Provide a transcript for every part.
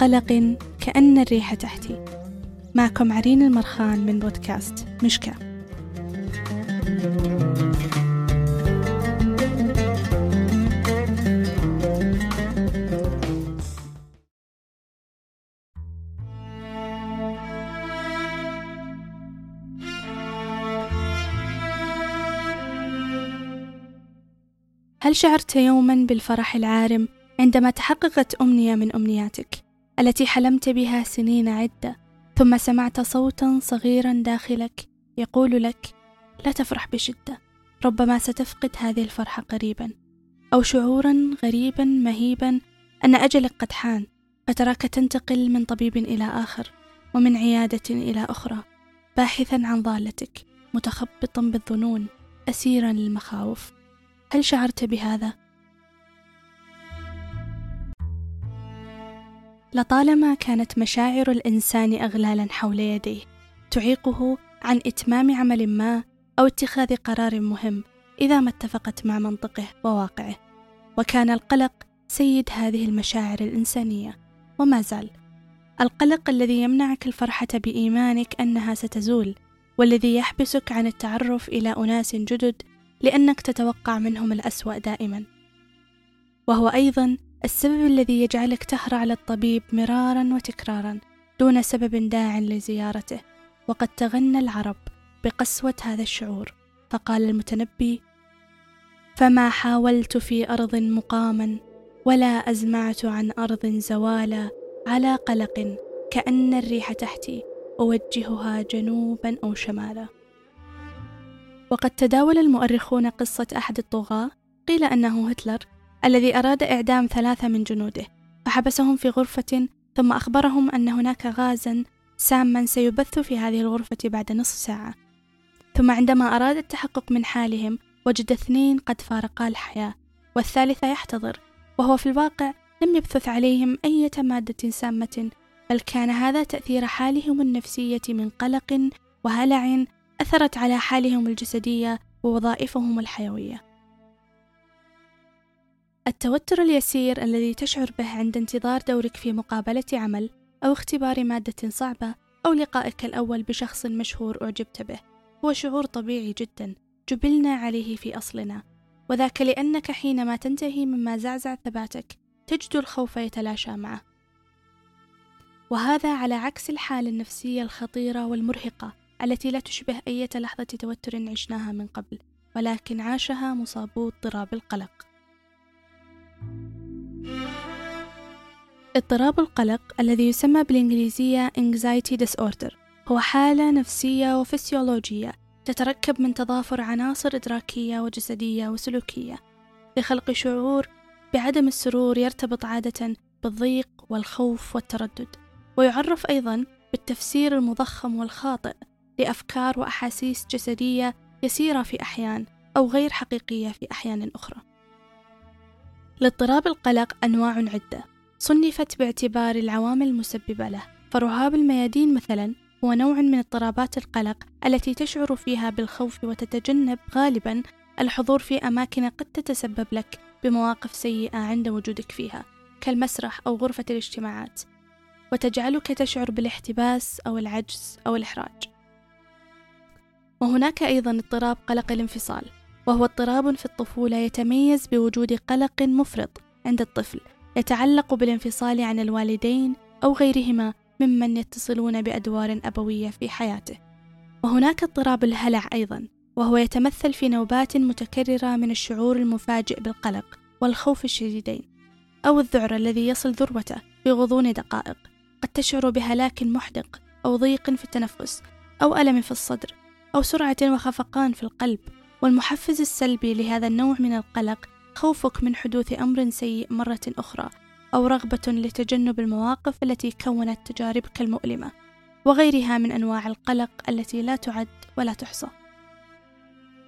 قلق كأن الريح تحتي. معكم عرين المرخان من بودكاست مشكا. هل شعرت يوما بالفرح العارم عندما تحققت أمنية من أمنياتك؟ التي حلمت بها سنين عدة ثم سمعت صوتا صغيرا داخلك يقول لك لا تفرح بشدة ربما ستفقد هذه الفرحة قريبا أو شعورا غريبا مهيبا أن أجلك قد حان فتراك تنتقل من طبيب إلى آخر ومن عيادة إلى أخرى باحثا عن ضالتك متخبطا بالظنون أسيرا للمخاوف. هل شعرت بهذا؟ لطالما كانت مشاعر الإنسان اغلالا حول يديه تعيقه عن إتمام عمل ما أو اتخاذ قرار مهم إذا ما اتفقت مع منطقه وواقعه. وكان القلق سيد هذه المشاعر الإنسانية وما زال. القلق الذي يمنعك الفرحة بإيمانك أنها ستزول والذي يحبسك عن التعرف إلى أناس جدد لأنك تتوقع منهم الأسوأ دائما. وهو أيضا السبب الذي يجعلك تهرع للطبيب مرارا وتكرارا دون سبب داع لزيارته. وقد تغنى العرب بقسوة هذا الشعور. فقال المتنبي فما حاولت في أرض مقاما ولا أزمعت عن أرض زوالا على قلق كأن الريح تحتي أوجهها جنوبا أو شمالا. وقد تداول المؤرخون قصة أحد الطغاة. قيل أنه هتلر الذي أراد إعدام ثلاثة من جنوده فحبسهم في غرفة ثم أخبرهم أن هناك غازا ساما سيبث في هذه الغرفة بعد نصف ساعة ثم عندما أراد التحقق من حالهم وجد اثنين قد فارقا الحياة والثالث يحتضر وهو في الواقع لم يبثث عليهم أي مادة سامة بل كان هذا تأثير حالهم النفسية من قلق وهلع أثرت على حالهم الجسدية ووظائفهم الحيوية. التوتر اليسير الذي تشعر به عند انتظار دورك في مقابلة عمل أو اختبار مادة صعبة أو لقائك الأول بشخص مشهور أعجبت به هو شعور طبيعي جدا جبلنا عليه في أصلنا وذاك لأنك حينما تنتهي مما زعزع ثباتك تجد الخوف يتلاشى معه. وهذا على عكس الحالة النفسية الخطيرة والمرهقة التي لا تشبه أي لحظة توتر عشناها من قبل ولكن عاشها مصابو اضطراب القلق. اضطراب القلق الذي يسمى بالإنجليزية anxiety disorder هو حالة نفسية وفسيولوجية تتركب من تضافر عناصر إدراكية وجسدية وسلوكية لخلق شعور بعدم السرور يرتبط عادة بالضيق والخوف والتردد ويعرف أيضا بالتفسير المضخم والخاطئ لأفكار وأحاسيس جسدية يسيرة في أحيان أو غير حقيقية في أحيان أخرى. لاضطراب القلق أنواع عدة صنفت باعتبار العوامل المسببة له، فرهاب الميادين مثلا هو نوع من اضطرابات القلق التي تشعر فيها بالخوف وتتجنب غالبا الحضور في أماكن قد تتسبب لك بمواقف سيئة عند وجودك فيها كالمسرح أو غرفة الاجتماعات وتجعلك تشعر بالاحتباس أو العجز أو الإحراج. وهناك أيضا اضطراب قلق الانفصال وهو اضطراب في الطفولة يتميز بوجود قلق مفرط عند الطفل يتعلق بالانفصال عن الوالدين أو غيرهما ممن يتصلون بأدوار أبوية في حياته. وهناك اضطراب الهلع أيضا وهو يتمثل في نوبات متكررة من الشعور المفاجئ بالقلق والخوف الشديدين أو الذعر الذي يصل ذروته بغضون دقائق. قد تشعر بهلاك محدق أو ضيق في التنفس أو ألم في الصدر أو سرعة وخفقان في القلب. والمحفز السلبي لهذا النوع من القلق خوفك من حدوث أمر سيء مرة أخرى أو رغبة لتجنب المواقف التي كونت تجاربك المؤلمة وغيرها من أنواع القلق التي لا تعد ولا تحصى.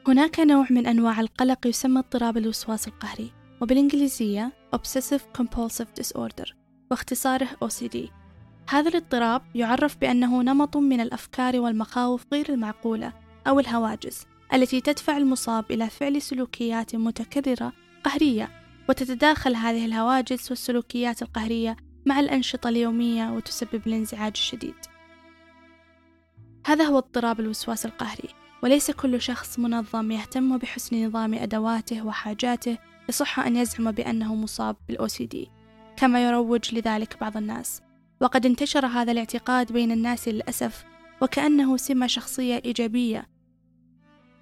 هناك نوع من أنواع القلق يسمى اضطراب الوسواس القهري وبالإنجليزية Obsessive Compulsive Disorder واختصاره OCD هذا الاضطراب يعرف بأنه نمط من الأفكار والمخاوف غير المعقولة أو الهواجس التي تدفع المصاب إلى فعل سلوكيات متكررة قهرية وتتداخل هذه الهواجس والسلوكيات القهرية مع الأنشطة اليومية وتسبب الانزعاج الشديد. هذا هو اضطراب الوسواس القهري وليس كل شخص منظم يهتم بحسن نظام أدواته وحاجاته يصح أن يزعم بأنه مصاب بالOCD كما يروج لذلك بعض الناس. وقد انتشر هذا الاعتقاد بين الناس للأسف وكأنه سمة شخصية إيجابية.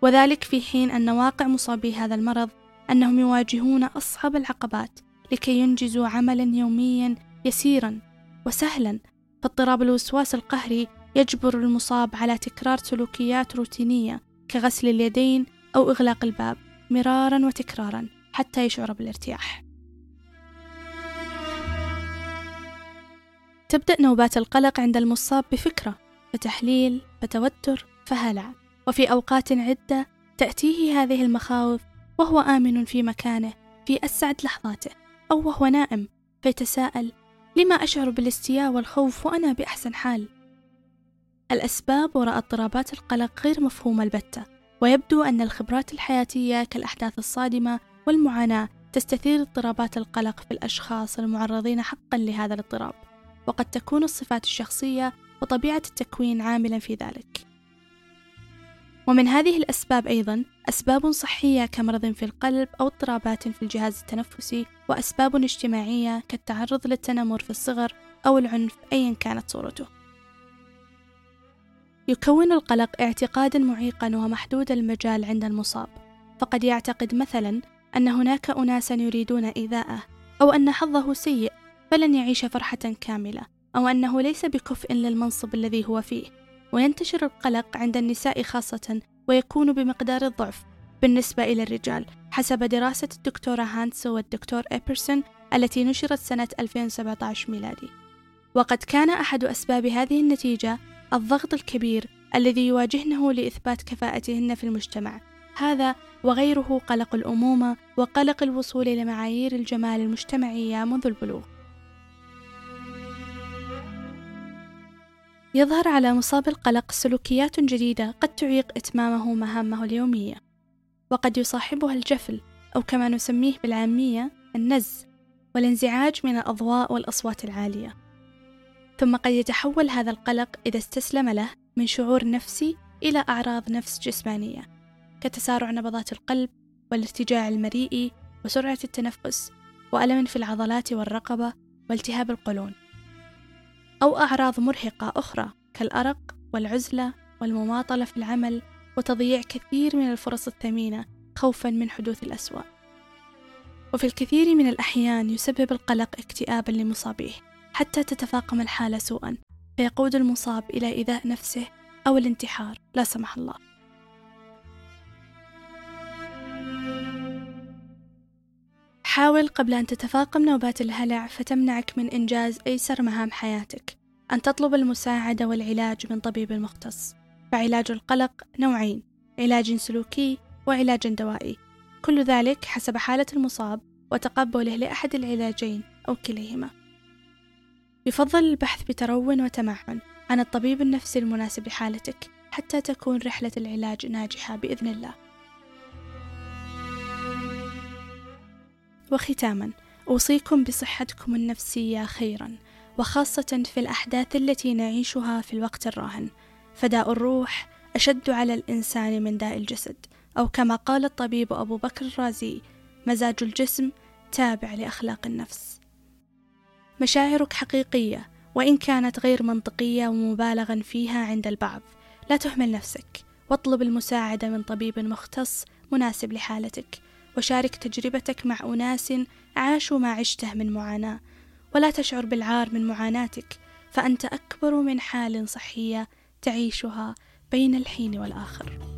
وذلك في حين أن واقع مصابي هذا المرض أنهم يواجهون أصعب العقبات لكي ينجزوا عملا يوميا يسيرا وسهلا. فاضطراب الوسواس القهري يجبر المصاب على تكرار سلوكيات روتينية كغسل اليدين أو إغلاق الباب مرارا وتكرارا حتى يشعر بالارتياح. تبدأ نوبات القلق عند المصاب بفكرة فتحليل فتوتر فهلع. وفي أوقات عدة تأتيه هذه المخاوف وهو آمن في مكانه في أسعد لحظاته أو وهو نائم فيتساءل لما أشعر بالاستياء والخوف وأنا بأحسن حال؟ الأسباب وراء اضطرابات القلق غير مفهومة البتة ويبدو أن الخبرات الحياتية كالأحداث الصادمة والمعاناة تستثير اضطرابات القلق في الأشخاص المعرضين حقا لهذا الاضطراب وقد تكون الصفات الشخصية وطبيعة التكوين عاملا في ذلك. ومن هذه الأسباب أيضا أسباب صحية كمرض في القلب أو اضطرابات في الجهاز التنفسي وأسباب اجتماعية كالتعرض للتنمر في الصغر أو العنف أيا كانت صورته. يكون القلق اعتقادا معيقا ومحدود المجال عند المصاب. فقد يعتقد مثلا أن هناك أناسا يريدون إيذاءه أو أن حظه سيء فلن يعيش فرحة كاملة أو أنه ليس بكفء للمنصب الذي هو فيه. وينتشر القلق عند النساء خاصة ويكون بمقدار الضعف بالنسبة إلى الرجال حسب دراسة الدكتورة هانسو والدكتور إبرسون التي نشرت سنة 2017 ميلادي. وقد كان أحد أسباب هذه النتيجة الضغط الكبير الذي يواجهنه لإثبات كفاءتهن في المجتمع. هذا وغيره قلق الأمومة وقلق الوصول لمعايير الجمال المجتمعية منذ البلوغ. يظهر على مصاب القلق سلوكيات جديدة قد تعيق إتمامه مهامه اليومية. وقد يصاحبها الجفل أو كما نسميه بالعامية النز والانزعاج من الأضواء والأصوات العالية. ثم قد يتحول هذا القلق إذا استسلم له من شعور نفسي إلى أعراض نفس جسمانية كتسارع نبضات القلب والارتجاع المريئي وسرعة التنفس وألم في العضلات والرقبة والتهاب القولون. أو أعراض مرهقة أخرى كالأرق والعزلة والمماطلة في العمل وتضييع كثير من الفرص الثمينة خوفا من حدوث الأسوأ. وفي الكثير من الأحيان يسبب القلق اكتئابا لمصابيه حتى تتفاقم الحالة سوءا فيقود المصاب إلى إيذاء نفسه أو الانتحار لا سمح الله. حاول قبل أن تتفاقم نوبات الهلع فتمنعك من إنجاز أيسر مهام حياتك. أن تطلب المساعدة والعلاج من طبيب مختص فعلاج القلق نوعين علاج سلوكي وعلاج دوائي. كل ذلك حسب حالة المصاب وتقبله لأحد العلاجين أو كليهما. يفضل البحث بترون وتمعن عن الطبيب النفسي المناسب لحالتك حتى تكون رحلة العلاج ناجحة بإذن الله. وختاما أوصيكم بصحتكم النفسية خيرا وخاصة في الأحداث التي نعيشها في الوقت الراهن. فداء الروح أشد على الإنسان من داء الجسد أو كما قال الطبيب أبو بكر الرازي مزاج الجسم تابع لأخلاق النفس. مشاعرك حقيقية وإن كانت غير منطقية ومبالغا فيها عند البعض لا تهمل نفسك واطلب المساعدة من طبيب مختص مناسب لحالتك. وشارك تجربتك مع أناس عاشوا ما عشته من معاناة. ولا تشعر بالعار من معاناتك فأنت أكبر من حال صحية تعيشها بين الحين والآخر.